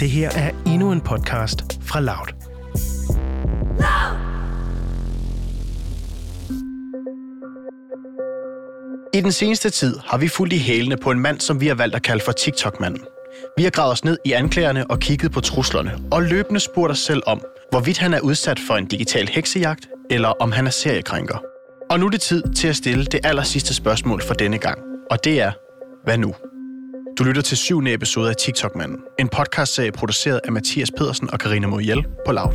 Det her er endnu en podcast fra Loud. I den seneste tid har vi fulgt i hælene på en mand, som vi har valgt at kalde for TikTok-manden. Vi har gravet os ned i anklagerne og kigget på truslerne, og løbende spurgt os selv om, hvorvidt han er udsat for en digital heksejagt, eller om han er seriekrænker. Og nu er det tid til at stille det aller sidste spørgsmål for denne gang, og det er, hvad nu? Du lytter til syvende episode af TikTok-manden, en podcastserie produceret af Mathias Pedersen og Karina Moriel på Loud.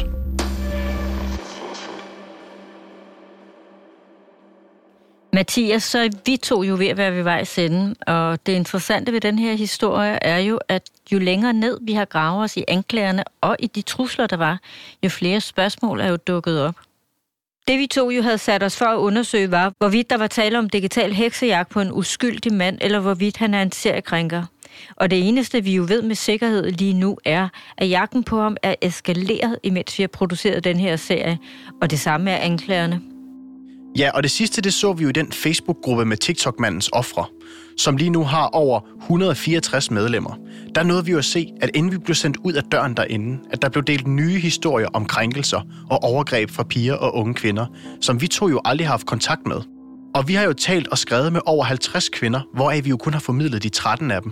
Mathias, så er vi to jo ved at være ved vej sende, og det interessante ved den her historie er jo, at jo længere ned vi har gravet os i anklagerne og i de trusler, der var, jo flere spørgsmål er jo dukket op. Det vi to jo havde sat os for at undersøge var, hvorvidt der var tale om digital heksejagt på en uskyldig mand, eller hvorvidt han er en seriekrænker. Og det eneste, vi jo ved med sikkerhed lige nu, er, at jagten på ham er eskaleret, imens vi har produceret den her serie. Og det samme er anklagerne. Ja, og det sidste, det så vi jo i den Facebook-gruppe med TikTok-mandens ofre, som lige nu har over 164 medlemmer. Der nåede vi jo at se, at inden vi blev sendt ud af døren derinde, at der blev delt nye historier om krænkelser og overgreb fra piger og unge kvinder, som vi to jo aldrig har haft kontakt med. Og vi har jo talt og skrevet med over 50 kvinder, hvoraf vi jo kun har formidlet de 13 af dem.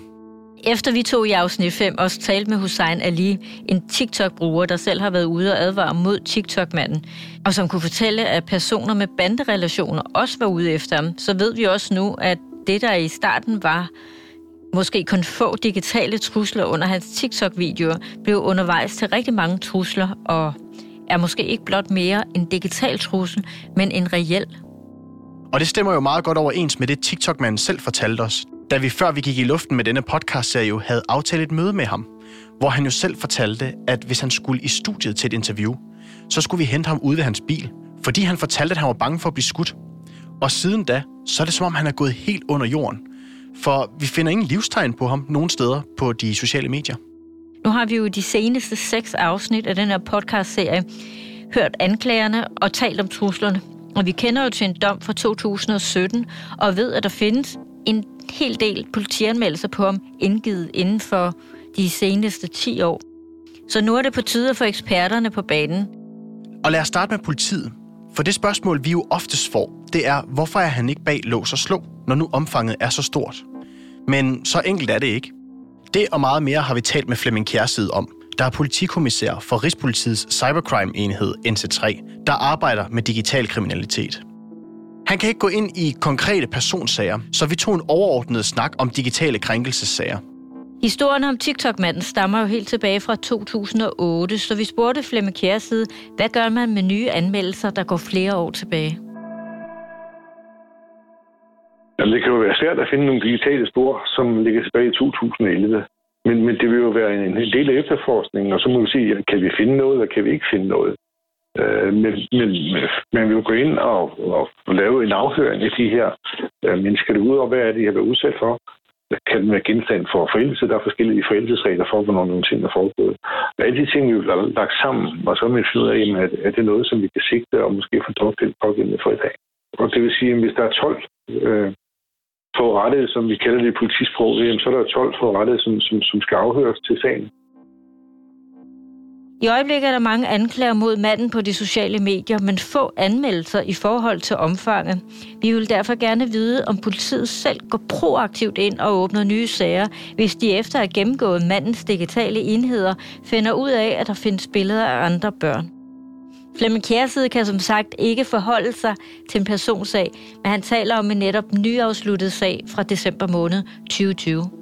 Efter vi tog i afsnit 5 også talte med Hussein Ali, en TikTok-bruger, der selv har været ude og advare mod TikTok-manden, og som kunne fortælle, at personer med banderelationer også var ude efter ham, så ved vi også nu, at det, der i starten var måske kun få digitale trusler under hans TikTok-videoer, blev undervejs til rigtig mange trusler, og er måske ikke blot mere en digital trussel, men en reel. Og det stemmer jo meget godt overens med det, TikTok-manden selv fortalte os, da vi før vi gik i luften med denne podcast-serie havde aftalt et møde med ham, hvor han jo selv fortalte, at hvis han skulle i studiet til et interview, så skulle vi hente ham ude ved hans bil, fordi han fortalte, at han var bange for at blive skudt. Og siden da, så er det som om, han er gået helt under jorden. For vi finder ingen livstegn på ham nogen steder på de sociale medier. Nu har vi jo de seneste seks afsnit af den her podcast-serie hørt anklagerne og talt om truslerne. Og vi kender jo til en dom fra 2017 og ved, at der findes en hel del politianmeldelser på ham indgivet inden for de seneste 10 år. Så nu er det på tide få eksperterne på banen. Og lad os starte med politiet. For det spørgsmål, vi jo oftest får, det er, hvorfor er han ikke bag lås og slå, når nu omfanget er så stort? Men så enkelt er det ikke. Det og meget mere har vi talt med Flemming Kjærsid om, der er politikommissær for Rigspolitiets Cybercrime-enhed NC3, der arbejder med digital kriminalitet. Han kan ikke gå ind i konkrete personsager, så vi tog en overordnet snak om digitale krænkelsessager. Historien om TikTok-manden stammer jo helt tilbage fra 2008, så vi spurgte Flemme Kjærside, hvad gør man med nye anmeldelser, der går flere år tilbage? Jamen, det kan jo være svært at finde nogle digitale spor, som ligger tilbage i 2011. Men, men det vil jo være en, en del af efterforskningen, og så må vi sige, kan vi finde noget, eller kan vi ikke finde noget? Øh, men, men man vil jo gå ind og, og lave en afhøring af de her øh, mennesker ud og hvad er det, de har været udsat for? Kan den være genstand for forældelse? Der er forskellige forældelsesregler for, hvornår nogle ting er foregået. Og alle de ting, vi har lagt sammen, og så vil finder ud af, at, er det noget, som vi kan sigte og måske få drukket den pågældende for i dag. Og det vil sige, at hvis der er 12 øh, forurettede, som vi kalder det i politisprog, så er der 12 forurettede, som, som, som skal afhøres til sagen. I øjeblikket er der mange anklager mod manden på de sociale medier, men få anmeldelser i forhold til omfanget. Vi vil derfor gerne vide, om politiet selv går proaktivt ind og åbner nye sager, hvis de efter at have gennemgået mandens digitale enheder finder ud af, at der findes billeder af andre børn. Flemming Kjærside kan som sagt ikke forholde sig til en personsag, men han taler om en netop nyafsluttet sag fra december måned 2020.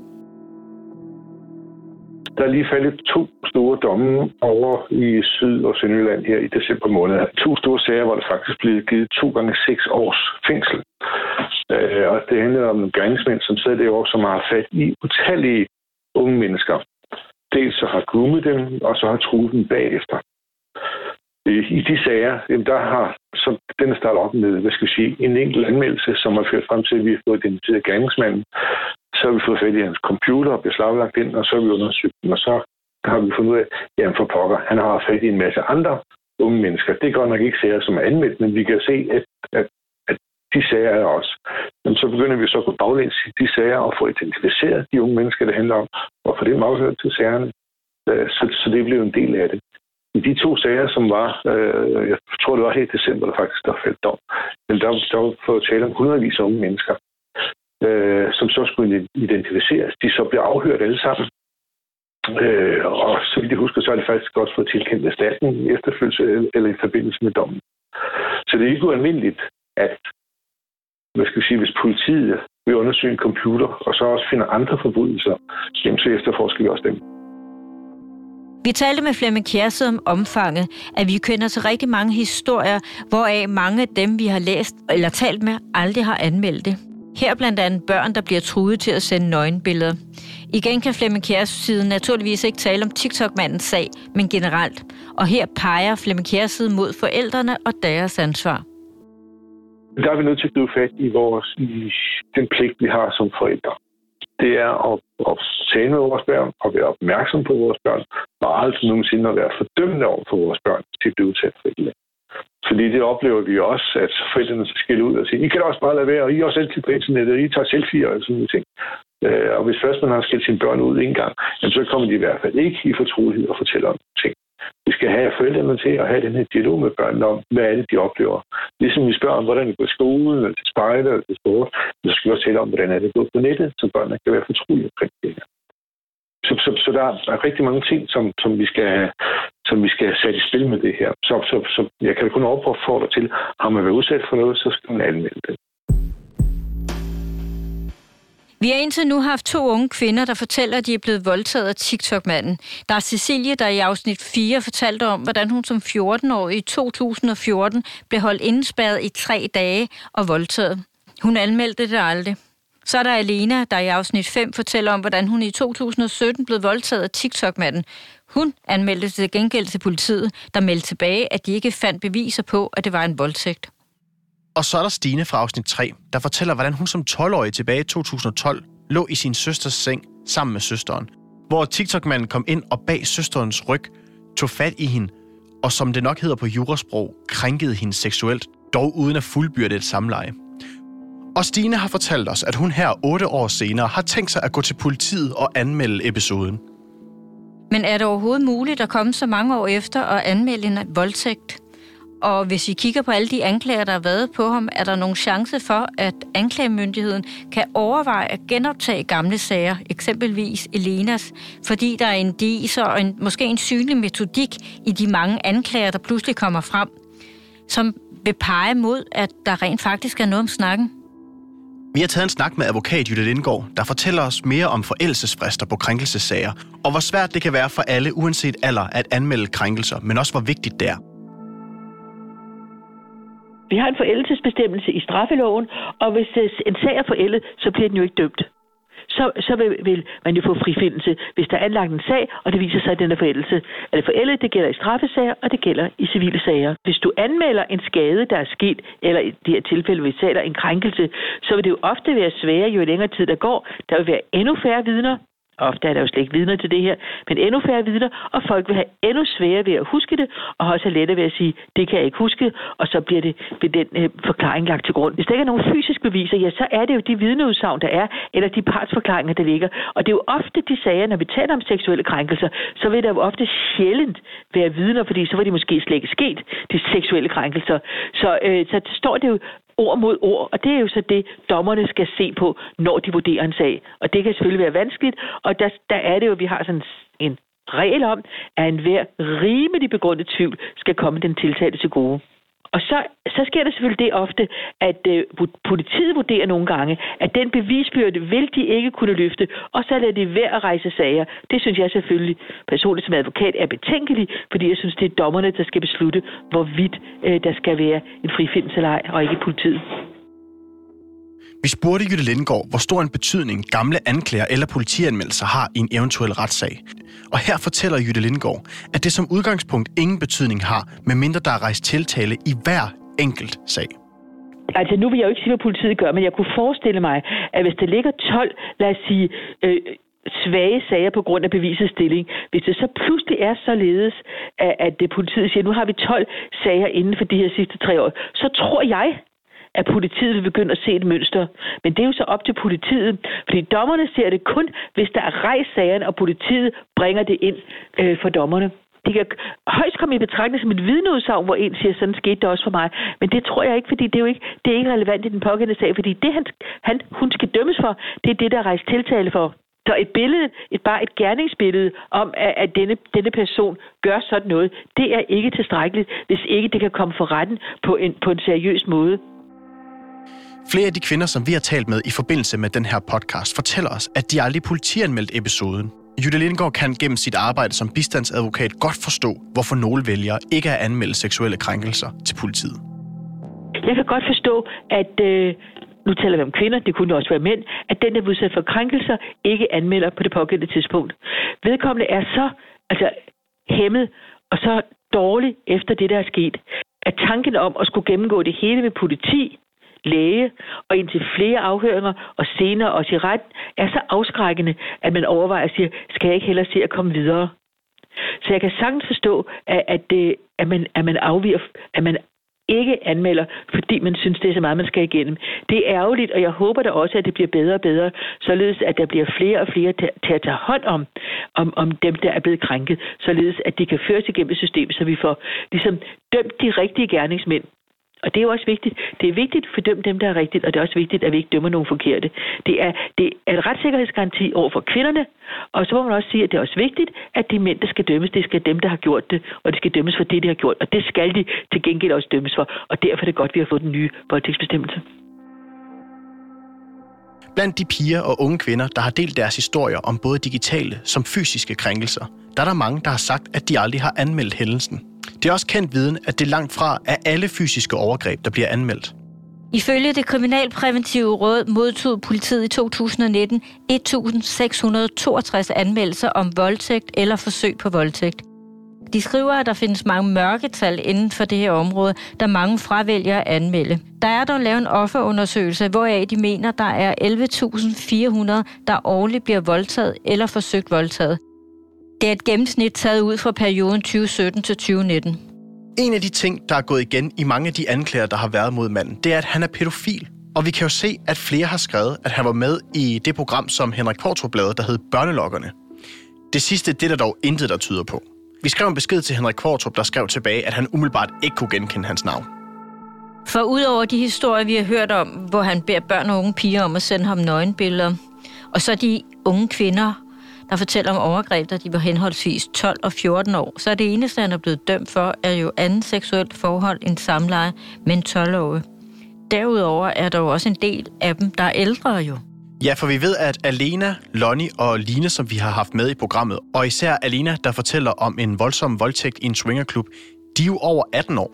Der er lige faldet to store domme over i Syd- og Sønderjylland her i december måned. To store sager, hvor der faktisk blev givet to gange seks års fængsel. Øh, og det handler om gerningsmænd, som sidder derovre, som har fat i utallige unge mennesker. Dels så har groomet dem, og så har truet dem bagefter. Øh, I de sager, der har så den startet op med, hvad skal vi sige, en enkelt anmeldelse, som har ført frem til, at vi har fået identificeret gerningsmanden. Så har vi fået fat i hans computer og beslaglagt den, og så har vi undersøgt den, og så har vi fundet ud af, jamen for pokker, han har fat i en masse andre unge mennesker. Det er godt nok ikke sager, som er anmeldt, men vi kan se, at, at, at de sager er også. Men så begynder vi så at gå baglæns i de sager og få identificeret de unge mennesker, det handler om, og få dem afhørt til sagerne. Øh, så, så det blev en del af det. I de to sager, som var, øh, jeg tror det var helt december, der faktisk der faldt dom, men der, der var for at tale om hundredvis af unge mennesker, øh, som så skulle identificeres. De så blev afhørt alle sammen. Øh, og så vidt jeg husker, så er det faktisk godt fået tilkendt erstatning i efterfølgelse eller i forbindelse med dommen. Så det er ikke ualmindeligt, at hvad skal vi sige, hvis politiet vil undersøge en computer, og så også finder andre forbrydelser, så efterforsker vi også dem. Vi talte med Flemming Kjærse om omfanget, at vi kender til rigtig mange historier, hvoraf mange af dem, vi har læst eller talt med, aldrig har anmeldt det. Her blandt andet børn, der bliver truet til at sende nøgenbilleder. Igen kan Flemming side naturligvis ikke tale om TikTok-mandens sag, men generelt. Og her peger Flemming side mod forældrene og deres ansvar. Der er vi nødt til at blive fat i, vores, i den pligt, vi har som forældre. Det er at, at tale med vores børn og være opmærksom på vores børn, og aldrig nogensinde at være fordømmende over for vores børn til at blive udsat for et fordi det oplever vi også, at forældrene skal skille ud og sige, I kan også bare lade være, og I er også altid på internettet, og I tager selfies og sådan noget ting. Øh, og hvis først man har skilt sine børn ud en gang, så kommer de i hvert fald ikke i fortrolighed og fortæller om ting. Vi skal have forældrene til at have den her dialog med børnene om, hvad er det, de oplever. Ligesom vi spørger om, hvordan det går i skolen, eller til spejder, eller til sport, så skal vi også tale om, hvordan er det gået på nettet, så børnene kan være fortrolige omkring det her. Så, så, så der, er, der er rigtig mange ting, som, som, vi skal, som vi skal sætte i spil med det her. Så, så, så jeg kan kun opfordre til, har man været udsat for noget, så skal man anmelde det. Vi har indtil nu haft to unge kvinder, der fortæller, at de er blevet voldtaget af TikTok-manden. Der er Cecilie, der i afsnit 4 fortalte om, hvordan hun som 14-årig i 2014 blev holdt indespærret i tre dage og voldtaget. Hun anmeldte det aldrig. Så er der Alena, der i afsnit 5 fortæller om, hvordan hun i 2017 blev voldtaget af TikTok-manden. Hun anmeldte til gengæld til politiet, der meldte tilbage, at de ikke fandt beviser på, at det var en voldtægt. Og så er der Stine fra afsnit 3, der fortæller, hvordan hun som 12-årig tilbage i 2012 lå i sin søsters seng sammen med søsteren. Hvor TikTok-manden kom ind og bag søsterens ryg, tog fat i hende, og som det nok hedder på jurasprog, krænkede hende seksuelt, dog uden at fuldbyrde et samleje. Og Stine har fortalt os, at hun her otte år senere har tænkt sig at gå til politiet og anmelde episoden. Men er det overhovedet muligt at komme så mange år efter og anmelde en voldtægt? Og hvis vi kigger på alle de anklager, der har været på ham, er der nogen chance for, at anklagemyndigheden kan overveje at genoptage gamle sager, eksempelvis Elenas, fordi der er en diser og en, måske en synlig metodik i de mange anklager, der pludselig kommer frem, som vil pege mod, at der rent faktisk er noget om snakken? Vi har taget en snak med advokat Jytte Lindgaard, der fortæller os mere om forældelsesfrister på krænkelsesager, og hvor svært det kan være for alle, uanset alder, at anmelde krænkelser, men også hvor vigtigt det er. Vi har en forældelsesbestemmelse i straffeloven, og hvis en sag er forældet, så bliver den jo ikke dømt så, så vil, vil man jo få frifindelse, hvis der er anlagt en sag, og det viser sig, at den er forældelse. Er det forældet, det gælder i straffesager, og det gælder i civile sager. Hvis du anmelder en skade, der er sket, eller i det her tilfælde, hvis taler en krænkelse, så vil det jo ofte være sværere, jo længere tid der går. Der vil være endnu færre vidner, Ofte er der jo slet ikke vidner til det her, men endnu færre vidner, og folk vil have endnu sværere ved at huske det, og også have lettere ved at sige, det kan jeg ikke huske, og så bliver det ved den øh, forklaring lagt til grund. Hvis der ikke er nogen fysiske beviser, ja, så er det jo de vidneudsagn, der er, eller de partsforklaringer, der ligger. Og det er jo ofte de sager, når vi taler om seksuelle krænkelser, så vil der jo ofte sjældent være vidner, fordi så var de måske slet ikke sket, de seksuelle krænkelser. Så, øh, så står det jo ord mod ord, og det er jo så det, dommerne skal se på, når de vurderer en sag. Og det kan selvfølgelig være vanskeligt, og der, der er det jo, at vi har sådan en regel om, at enhver rimelig begrundet tvivl skal komme den tiltalte til gode. Og så, så sker der selvfølgelig det ofte, at øh, politiet vurderer nogle gange, at den bevisbyrde vil de ikke kunne løfte, og så lader de være at rejse sager. Det synes jeg selvfølgelig personligt som advokat er betænkeligt, fordi jeg synes, det er dommerne, der skal beslutte, hvorvidt øh, der skal være en frifindelse eller ej, og ikke politiet. Vi spurgte Jytte Lindgaard, hvor stor en betydning gamle anklager eller politianmeldelser har i en eventuel retssag. Og her fortæller Jytte Lindgaard, at det som udgangspunkt ingen betydning har, medmindre der er rejst tiltale i hver enkelt sag. Altså nu vil jeg jo ikke sige, hvad politiet gør, men jeg kunne forestille mig, at hvis der ligger 12, lad os sige, øh, svage sager på grund af bevisets stilling. Hvis det så pludselig er således, at, at det politiet siger, nu har vi 12 sager inden for de her sidste tre år, så tror jeg, at politiet vil begynde at se et mønster. Men det er jo så op til politiet, fordi dommerne ser det kun, hvis der er rejst sagen, og politiet bringer det ind øh, for dommerne. Det kan højst komme i betragtning som et vidneudsagn, hvor en siger, sådan skete det også for mig. Men det tror jeg ikke, fordi det er jo ikke, det er ikke relevant i den pågældende sag, fordi det, han, han, hun skal dømmes for, det er det, der er rejst tiltale for. Så et billede, et, bare et gerningsbillede om, at, at denne, denne person gør sådan noget, det er ikke tilstrækkeligt, hvis ikke det kan komme for retten på en, på en seriøs måde. Flere af de kvinder, som vi har talt med i forbindelse med den her podcast, fortæller os, at de aldrig politianmeldt episoden. Jytte Lindgaard kan gennem sit arbejde som bistandsadvokat godt forstå, hvorfor nogle vælgere ikke at anmelde seksuelle krænkelser til politiet. Jeg kan godt forstå, at øh, nu taler vi om kvinder, det kunne også være mænd, at den, der er udsat for krænkelser, ikke anmelder på det pågældende tidspunkt. Vedkommende er så altså, hæmmet og så dårlig efter det, der er sket, at tanken om at skulle gennemgå det hele med politi, læge og indtil flere afhøringer og senere også i ret, er så afskrækkende, at man overvejer at sige, skal jeg ikke hellere se at komme videre? Så jeg kan sagtens forstå, at, at, det, at, man, at man afviger, at man ikke anmelder, fordi man synes, det er så meget, man skal igennem. Det er ærgerligt, og jeg håber da også, at det bliver bedre og bedre, således at der bliver flere og flere til at tage hånd om, om, om dem, der er blevet krænket, således at de kan føres igennem systemet, så vi får ligesom dømt de rigtige gerningsmænd. Og det er jo også vigtigt. Det er vigtigt at fordømme dem, der er rigtigt, og det er også vigtigt, at vi ikke dømmer nogen forkerte. Det er, det er en retssikkerhedsgaranti over for kvinderne, og så må man også sige, at det er også vigtigt, at de mænd, der skal dømmes, det skal dem, der har gjort det, og det skal dømmes for det, de har gjort. Og det skal de til gengæld også dømmes for, og derfor er det godt, at vi har fået den nye voldtægtsbestemmelse. Blandt de piger og unge kvinder, der har delt deres historier om både digitale som fysiske krænkelser, der er der mange, der har sagt, at de aldrig har anmeldt hændelsen. Det er også kendt viden, at det langt fra er alle fysiske overgreb, der bliver anmeldt. Ifølge det kriminalpræventive råd modtog politiet i 2019 1.662 anmeldelser om voldtægt eller forsøg på voldtægt. De skriver, at der findes mange mørketal inden for det her område, der mange fravælger at anmelde. Der er dog lavet en offerundersøgelse, hvoraf de mener, der er 11.400, der årligt bliver voldtaget eller forsøgt voldtaget. Det er et gennemsnit taget ud fra perioden 2017 til 2019. En af de ting, der er gået igen i mange af de anklager, der har været mod manden, det er, at han er pædofil. Og vi kan jo se, at flere har skrevet, at han var med i det program, som Henrik Portrup lavede, der hed Børnelokkerne. Det sidste, det er der dog intet, der tyder på. Vi skrev en besked til Henrik Kvartrup, der skrev tilbage, at han umiddelbart ikke kunne genkende hans navn. For udover de historier, vi har hørt om, hvor han beder børn og unge piger om at sende ham nøgenbilleder, og så de unge kvinder, der fortæller om overgreb, da de var henholdsvis 12 og 14 år, så er det eneste, han er blevet dømt for, er jo anden seksuelt forhold end samleje med en 12-årig. Derudover er der jo også en del af dem, der er ældre jo. Ja, for vi ved, at Alena, Lonnie og Line, som vi har haft med i programmet, og især Alena, der fortæller om en voldsom voldtægt i en swingerklub, de er jo over 18 år.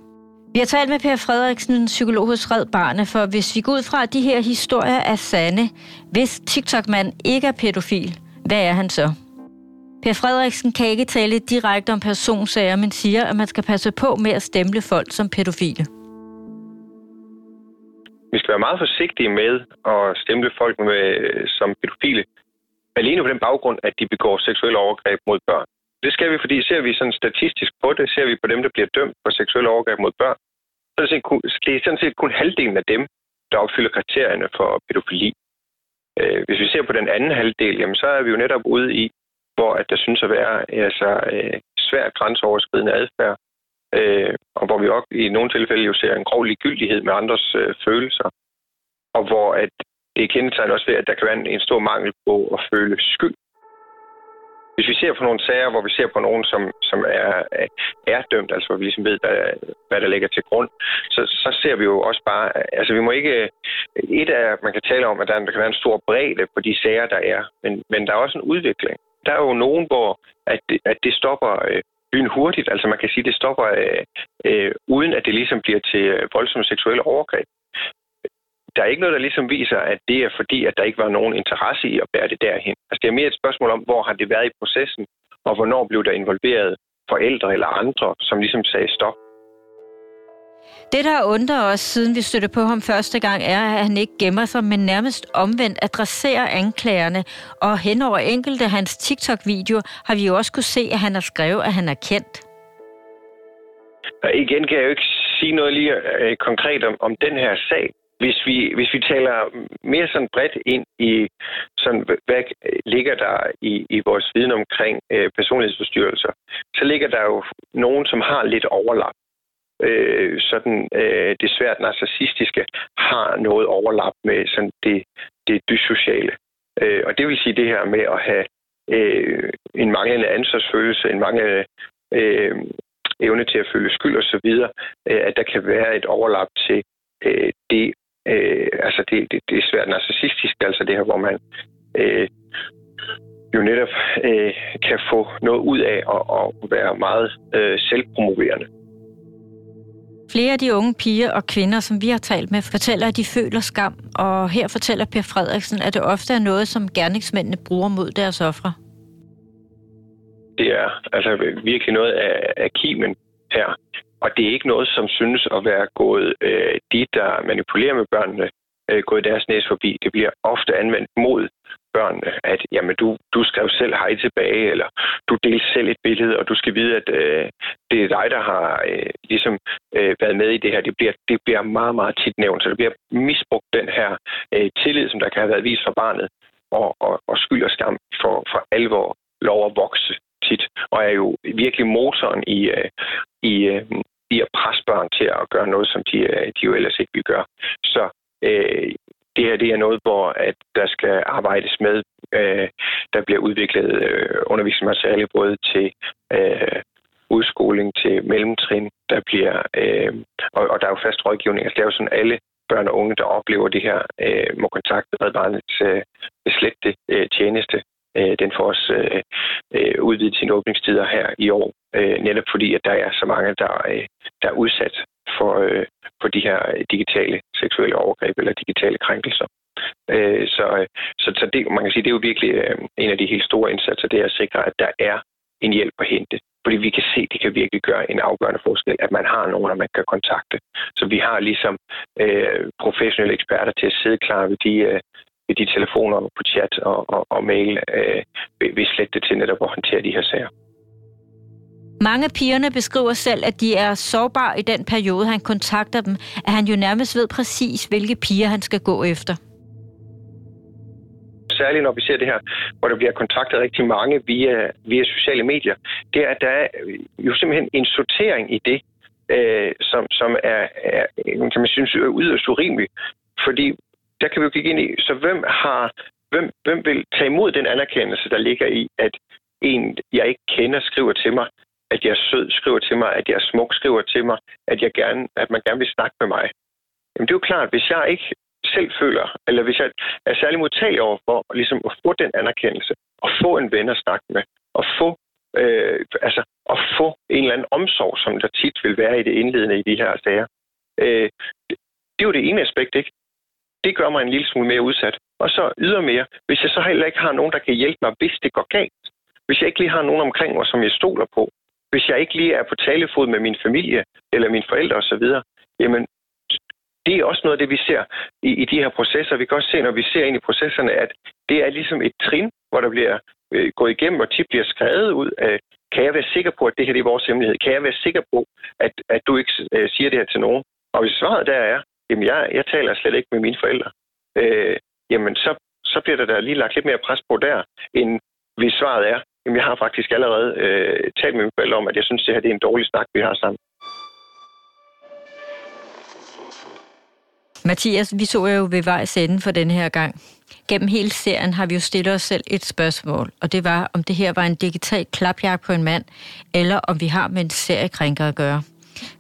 Vi har talt med Per Frederiksen, psykolog hos Red Barne, for hvis vi går ud fra, at de her historier er sande, hvis TikTok-mand ikke er pædofil, hvad er han så? Per Frederiksen kan ikke tale direkte om personsager, men siger, at man skal passe på med at stemple folk som pædofile. Vi skal være meget forsigtige med at stemple folk med, som pædofile, alene på den baggrund, at de begår seksuelle overgreb mod børn. Det skal vi, fordi ser vi sådan statistisk på det, ser vi på dem, der bliver dømt for seksuelle overgreb mod børn, så er det, det er sådan set kun halvdelen af dem, der opfylder kriterierne for pædofili. Øh, hvis vi ser på den anden halvdel, jamen, så er vi jo netop ude i, hvor at der synes at være altså, øh, svært grænseoverskridende adfærd, øh, og hvor vi også i nogle tilfælde jo ser en grov ligegyldighed med andres øh, følelser, og hvor at det er kendetegnet også ved, at der kan være en, en stor mangel på at føle skyld hvis vi ser på nogle sager, hvor vi ser på nogen, som, som er, er dømt, altså hvor vi ligesom ved, hvad, hvad der ligger til grund, så, så ser vi jo også bare, altså vi må ikke, et af, man kan tale om, at der, der kan være en stor bredde på de sager, der er, men, men der er også en udvikling. Der er jo nogen, hvor at det, at det stopper øh, byen hurtigt, altså man kan sige, at det stopper øh, øh, uden at det ligesom bliver til øh, voldsomme seksuelle overgreb der er ikke noget, der ligesom viser, at det er fordi, at der ikke var nogen interesse i at bære det derhen. Altså, det er mere et spørgsmål om, hvor har det været i processen, og hvornår blev der involveret forældre eller andre, som ligesom sagde stop. Det, der undrer os, siden vi støtte på ham første gang, er, at han ikke gemmer sig, men nærmest omvendt adresserer anklagerne. Og hen over enkelte af hans TikTok-videoer har vi jo også kunne se, at han har skrevet, at han er kendt. Og igen kan jeg jo ikke sige noget lige øh, konkret om, om den her sag hvis vi, hvis vi taler mere sådan bredt ind i, sådan, hvad ligger der i, i vores viden omkring øh, personlighedsforstyrrelser, så ligger der jo nogen, som har lidt overlap. Øh, sådan øh, det svært narcissistiske har noget overlap med sådan det, det dyssociale. Øh, og det vil sige det her med at have øh, en manglende ansvarsfølelse, en manglende øh, evne til at føle skyld osv., øh, at der kan være et overlap til øh, det, øh, altså det, det, det er svært narcissistisk, altså det her, hvor man øh, jo netop øh, kan få noget ud af at, at være meget øh, selvpromoverende. Flere af de unge piger og kvinder, som vi har talt med, fortæller, at de føler skam, og her fortæller Per Frederiksen, at det ofte er noget, som gerningsmændene bruger mod deres ofre. Det er altså virkelig noget af, af kimen her. Og det er ikke noget, som synes at være gået øh, de, der manipulerer med børnene, øh, gået deres næse forbi. Det bliver ofte anvendt mod børnene, at jamen, du, du skrev selv hej tilbage, eller du delte selv et billede, og du skal vide, at øh, det er dig, der har øh, ligesom øh, været med i det her. Det bliver, det bliver meget, meget tit nævnt, så det bliver misbrugt den her øh, tillid, som der kan have været vist for barnet, og, og, og skyld og skam for, for alvor lov at vokse tit, og er jo virkelig motoren i, øh, i, øh, i at presse børn til at gøre noget, som de, øh, de jo ellers ikke vil gøre. Så øh, det her det er noget, hvor at der skal arbejdes med. Øh, der bliver udviklet øh, undervisningsmateriale både til øh, udskoling til mellemtrin. Der bliver, øh, og, og der er jo fast rådgivning. Altså, det er jo sådan, alle børn og unge, der oplever det her, øh, må kontakte Red Barnets øh, slette øh, tjeneste. Øh, den får også øh, øh, udvidet sine åbningstider her i år, øh, netop fordi, at der er så mange, der, øh, der er udsat for, øh, for de her digitale seksuelle overgreb eller digitale krænkelser. Øh, så så, så det, man kan sige, det er jo virkelig øh, en af de helt store indsatser, det er at sikre, at der er en hjælp at hente. Fordi vi kan se, at det kan virkelig gøre en afgørende forskel, at man har nogen, man kan kontakte. Så vi har ligesom øh, professionelle eksperter til at sidde klar ved de, øh, de telefoner på chat og, og, og mail, øh, hvis det til netop at håndtere de her sager. Mange af pigerne beskriver selv, at de er sårbare i den periode, han kontakter dem, at han jo nærmest ved præcis, hvilke piger han skal gå efter. Særligt når vi ser det her, hvor der bliver kontaktet rigtig mange via, via sociale medier, det er, at der er jo simpelthen en sortering i det, øh, som, som er, er, kan man synes, yderst urimeligt. Fordi der kan vi jo kigge ind i, så hvem har hvem, hvem vil tage imod den anerkendelse, der ligger i, at en, jeg ikke kender, skriver til mig, at jeg er sød, skriver til mig, at jeg er smuk, skriver til mig, at, jeg gerne, at man gerne vil snakke med mig. Jamen det er jo klart, hvis jeg ikke selv føler, eller hvis jeg er særlig modtagelig over for ligesom at få den anerkendelse, og få en ven at snakke med, og få, øh, altså, at få en eller anden omsorg, som der tit vil være i det indledende i de her sager. Øh, det, det er jo det ene aspekt, ikke? Det gør mig en lille smule mere udsat. Og så ydermere, hvis jeg så heller ikke har nogen, der kan hjælpe mig, hvis det går galt. Hvis jeg ikke lige har nogen omkring mig, som jeg stoler på, hvis jeg ikke lige er på talefod med min familie eller mine forældre osv., jamen det er også noget af det, vi ser i, i de her processer. Vi kan også se, når vi ser ind i processerne, at det er ligesom et trin, hvor der bliver øh, gået igennem, og tit bliver skrevet ud af, kan jeg være sikker på, at det her det er vores hemmelighed? Kan jeg være sikker på, at, at du ikke øh, siger det her til nogen? Og hvis svaret der er, jamen jeg, jeg taler slet ikke med mine forældre, øh, jamen så, så bliver der da lige lagt lidt mere pres på der, end hvis svaret er, Jamen, jeg har faktisk allerede øh, talt med mine forældre om, at jeg synes, det her det er en dårlig snak, vi har sammen. Mathias, vi så jo ved vejs ende for denne her gang. Gennem hele serien har vi jo stillet os selv et spørgsmål, og det var, om det her var en digital klapjagt på en mand, eller om vi har med en seriekrænker at gøre.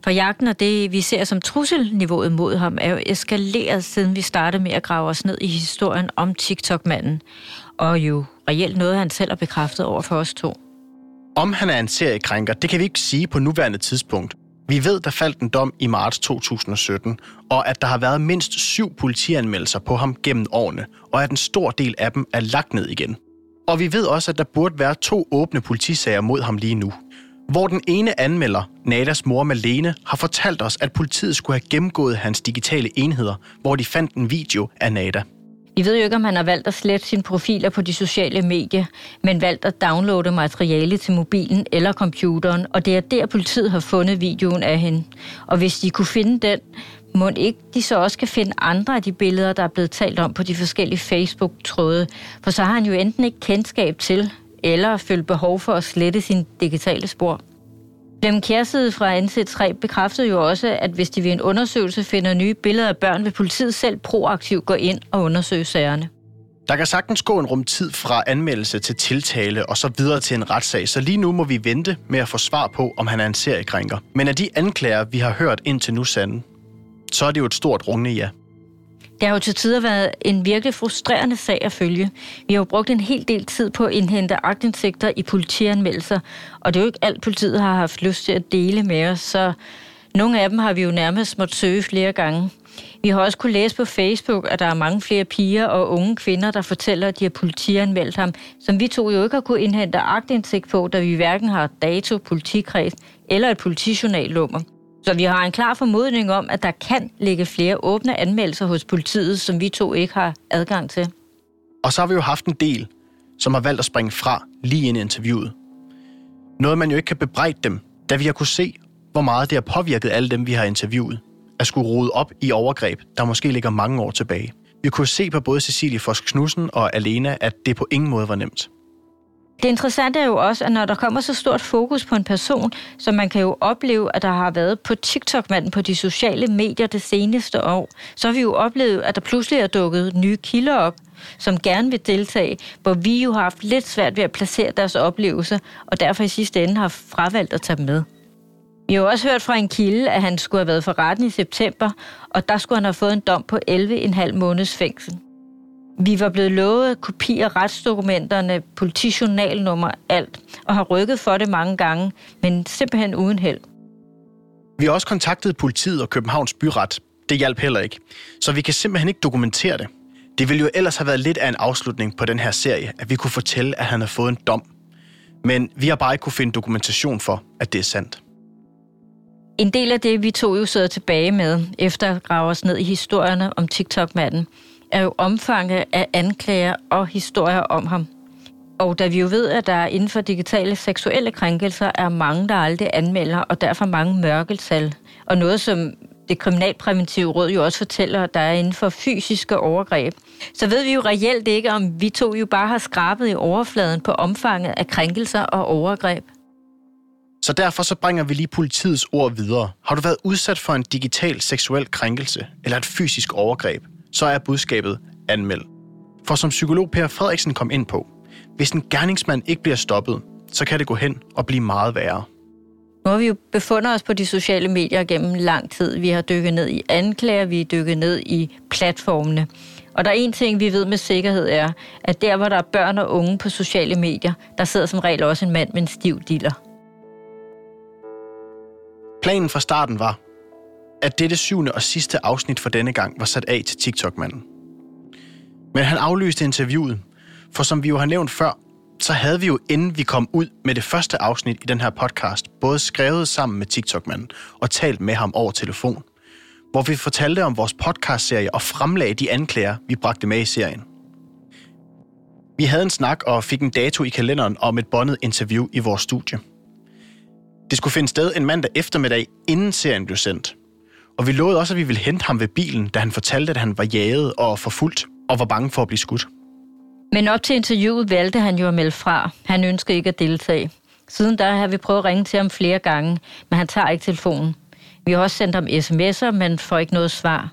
For jagten og det, vi ser som trusselniveauet mod ham, er jo eskaleret, siden vi startede med at grave os ned i historien om TikTok-manden. Og jo reelt noget, han selv har bekræftet over for os to. Om han er en seriekrænker, det kan vi ikke sige på nuværende tidspunkt. Vi ved, der faldt en dom i marts 2017, og at der har været mindst syv politianmeldelser på ham gennem årene, og at en stor del af dem er lagt ned igen. Og vi ved også, at der burde være to åbne politisager mod ham lige nu. Hvor den ene anmelder, Nadas mor Malene, har fortalt os, at politiet skulle have gennemgået hans digitale enheder, hvor de fandt en video af Nada. Vi ved jo ikke, om han har valgt at slette sine profiler på de sociale medier, men valgt at downloade materiale til mobilen eller computeren, og det er der, politiet har fundet videoen af hende. Og hvis de kunne finde den, må ikke de så også kan finde andre af de billeder, der er blevet talt om på de forskellige Facebook-tråde, for så har han jo enten ikke kendskab til, eller følt behov for at slette sin digitale spor. Dem Kjærside fra NC3 bekræftede jo også, at hvis de ved en undersøgelse finder nye billeder af børn, vil politiet selv proaktivt gå ind og undersøge sagerne. Der kan sagtens gå en rum tid fra anmeldelse til tiltale og så videre til en retssag, så lige nu må vi vente med at få svar på, om han er en seriekrænker. Men af de anklager, vi har hørt indtil nu sande, så er det jo et stort rungende ja. Det har jo til tider været en virkelig frustrerende sag at følge. Vi har jo brugt en hel del tid på at indhente agtindsigter i politianmeldelser, og det er jo ikke alt, politiet har haft lyst til at dele med os, så nogle af dem har vi jo nærmest måttet søge flere gange. Vi har også kunne læse på Facebook, at der er mange flere piger og unge kvinder, der fortæller, at de har politianmeldt ham, som vi to jo ikke har kunne indhente agtindsigt på, da vi hverken har dato, politikreds eller et politijournallummer. Så vi har en klar formodning om, at der kan ligge flere åbne anmeldelser hos politiet, som vi to ikke har adgang til. Og så har vi jo haft en del, som har valgt at springe fra lige ind i interviewet. Noget, man jo ikke kan bebrejde dem, da vi har kunne se, hvor meget det har påvirket alle dem, vi har interviewet, at skulle rode op i overgreb, der måske ligger mange år tilbage. Vi kunne se på både Cecilie Fosk Knudsen og Alena, at det på ingen måde var nemt. Det interessante er jo også, at når der kommer så stort fokus på en person, så man kan jo opleve, at der har været på TikTok-manden på de sociale medier det seneste år, så har vi jo oplevet, at der pludselig er dukket nye kilder op, som gerne vil deltage, hvor vi jo har haft lidt svært ved at placere deres oplevelser, og derfor i sidste ende har fravalgt at tage dem med. Vi har også hørt fra en kilde, at han skulle have været for retten i september, og der skulle han have fået en dom på 11,5 måneds fængsel. Vi var blevet lovet kopi af retsdokumenterne, politijournalnummer, alt, og har rykket for det mange gange, men simpelthen uden held. Vi har også kontaktet politiet og Københavns Byret. Det hjalp heller ikke. Så vi kan simpelthen ikke dokumentere det. Det ville jo ellers have været lidt af en afslutning på den her serie, at vi kunne fortælle, at han har fået en dom. Men vi har bare ikke kunne finde dokumentation for, at det er sandt. En del af det, vi to jo sidder tilbage med, efter at grave os ned i historierne om TikTok-manden, er jo omfanget af anklager og historier om ham. Og da vi jo ved, at der inden for digitale seksuelle krænkelser er mange, der aldrig anmelder, og derfor mange mørkeltal. Og noget, som det kriminalpræventive råd jo også fortæller, at der er inden for fysiske overgreb. Så ved vi jo reelt ikke, om vi to jo bare har skrabet i overfladen på omfanget af krænkelser og overgreb. Så derfor så bringer vi lige politiets ord videre. Har du været udsat for en digital seksuel krænkelse eller et fysisk overgreb, så er budskabet anmeld. For som psykolog Per Frederiksen kom ind på, hvis en gerningsmand ikke bliver stoppet, så kan det gå hen og blive meget værre. Nu har vi jo befundet os på de sociale medier gennem lang tid. Vi har dykket ned i anklager, vi har dykket ned i platformene. Og der er en ting, vi ved med sikkerhed er, at der, hvor der er børn og unge på sociale medier, der sidder som regel også en mand med en stiv diller. Planen fra starten var, at dette syvende og sidste afsnit for denne gang var sat af til TikTok-manden. Men han aflyste interviewet, for som vi jo har nævnt før, så havde vi jo, inden vi kom ud med det første afsnit i den her podcast, både skrevet sammen med TikTok-manden og talt med ham over telefon, hvor vi fortalte om vores podcastserie og fremlagde de anklager, vi bragte med i serien. Vi havde en snak og fik en dato i kalenderen om et bondet interview i vores studie. Det skulle finde sted en mandag eftermiddag, inden serien blev sendt – og vi lovede også, at vi ville hente ham ved bilen, da han fortalte, at han var jaget og forfulgt og var bange for at blive skudt. Men op til interviewet valgte han jo at melde fra. Han ønskede ikke at deltage. Siden da har vi prøvet at ringe til ham flere gange, men han tager ikke telefonen. Vi har også sendt ham sms'er, men får ikke noget svar.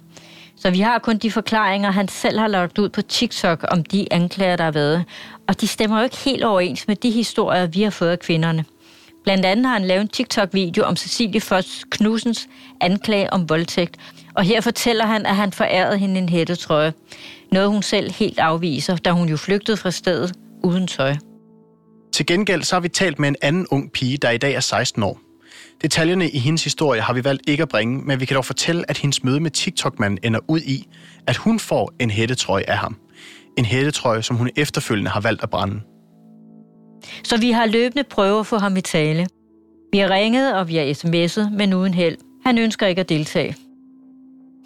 Så vi har kun de forklaringer, han selv har lagt ud på TikTok om de anklager, der har været. Og de stemmer jo ikke helt overens med de historier, vi har fået af kvinderne. Blandt andet har han lavet en TikTok-video om Cecilie Foss Knusens anklage om voldtægt. Og her fortæller han, at han forærede hende en hættetrøje. Noget hun selv helt afviser, da hun jo flygtede fra stedet uden tøj. Til gengæld så har vi talt med en anden ung pige, der i dag er 16 år. Detaljerne i hendes historie har vi valgt ikke at bringe, men vi kan dog fortælle, at hendes møde med TikTok-manden ender ud i, at hun får en hættetrøje af ham. En hættetrøje, som hun efterfølgende har valgt at brænde. Så vi har løbende prøvet at få ham i tale. Vi har ringet, og vi har sms'et, men uden held. Han ønsker ikke at deltage.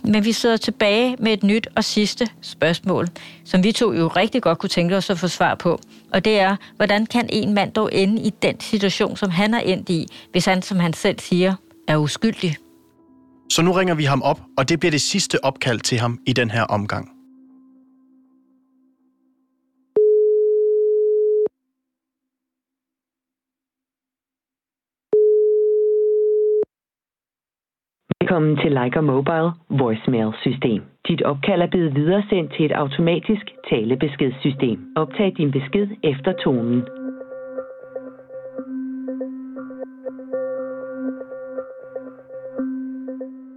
Men vi sidder tilbage med et nyt og sidste spørgsmål, som vi to jo rigtig godt kunne tænke os at få svar på. Og det er, hvordan kan en mand dog ende i den situation, som han er endt i, hvis han, som han selv siger, er uskyldig? Så nu ringer vi ham op, og det bliver det sidste opkald til ham i den her omgang. Velkommen til Leica Mobile voicemail system. Dit opkald er blevet videresendt til et automatisk talebeskedssystem. Optag din besked efter tonen.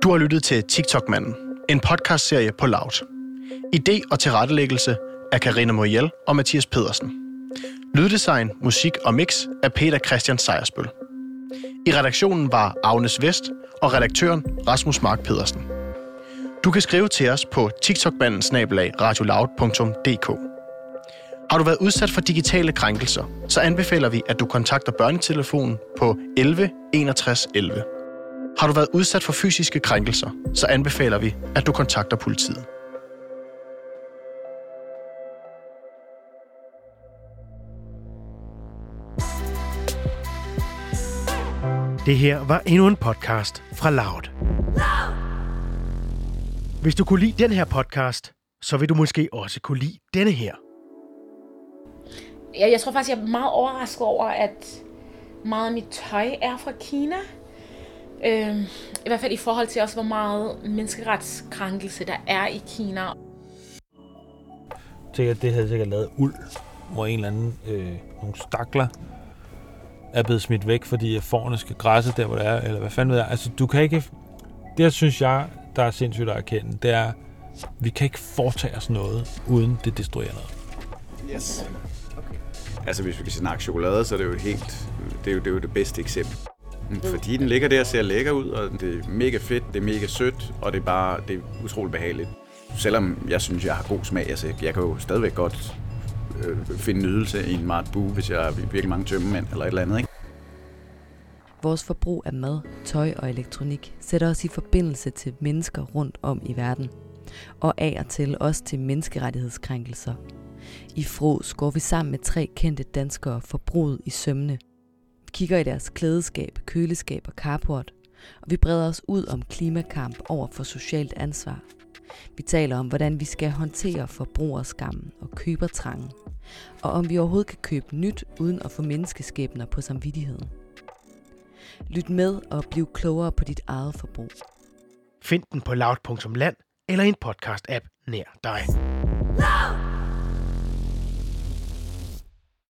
Du har lyttet til TikTok-manden, en podcastserie på Loud. Idé og tilrettelæggelse af Karina Moriel og Mathias Pedersen. Lyddesign, musik og mix af Peter Christian Sejersbøl. I redaktionen var Agnes Vest og redaktøren Rasmus Mark Pedersen. Du kan skrive til os på tiktokmanden radioloud.dk. Har du været udsat for digitale krænkelser, så anbefaler vi, at du kontakter børnetelefonen på 11 61 11. Har du været udsat for fysiske krænkelser, så anbefaler vi, at du kontakter politiet. Det her var endnu en podcast fra Loud. Hvis du kunne lide den her podcast, så vil du måske også kunne lide denne her. Jeg, jeg tror faktisk, jeg er meget overrasket over, at meget af mit tøj er fra Kina. Øh, I hvert fald i forhold til også, hvor meget menneskeretskrænkelse der er i Kina. Sikkert, det havde sikkert lavet uld, hvor en eller anden, øh, nogle stakler, er blevet smidt væk, fordi forerne skal græsse der, hvor det er, eller hvad fanden ved jeg. Altså, du kan ikke... Det, synes jeg, der er sindssygt at erkende, det er, vi kan ikke foretage os noget, uden det destruerer noget. Yes. Okay. Altså, hvis vi kan snakke chokolade, så er det jo helt... Det er jo det, er jo det bedste eksempel. Mm, fordi den ligger der og ser lækker ud, og det er mega fedt, det er mega sødt, og det er bare det er utroligt behageligt. Selvom jeg synes, jeg har god smag, altså jeg kan jo stadigvæk godt øh, finde nydelse i en Mart bue, hvis jeg har virkelig mange tømmemænd eller et eller andet. Ikke? Vores forbrug af mad, tøj og elektronik sætter os i forbindelse til mennesker rundt om i verden. Og af og til også til menneskerettighedskrænkelser. I Fros går vi sammen med tre kendte danskere forbruget i sømne. Vi kigger i deres klædeskab, køleskab og carport, og vi breder os ud om klimakamp over for socialt ansvar. Vi taler om, hvordan vi skal håndtere forbrugerskammen og købertrangen, og om vi overhovedet kan købe nyt uden at få menneskeskæbner på samvittigheden. Lyt med og bliv klogere på dit eget forbrug. Find den på loud.land eller en podcast-app nær dig. Loud!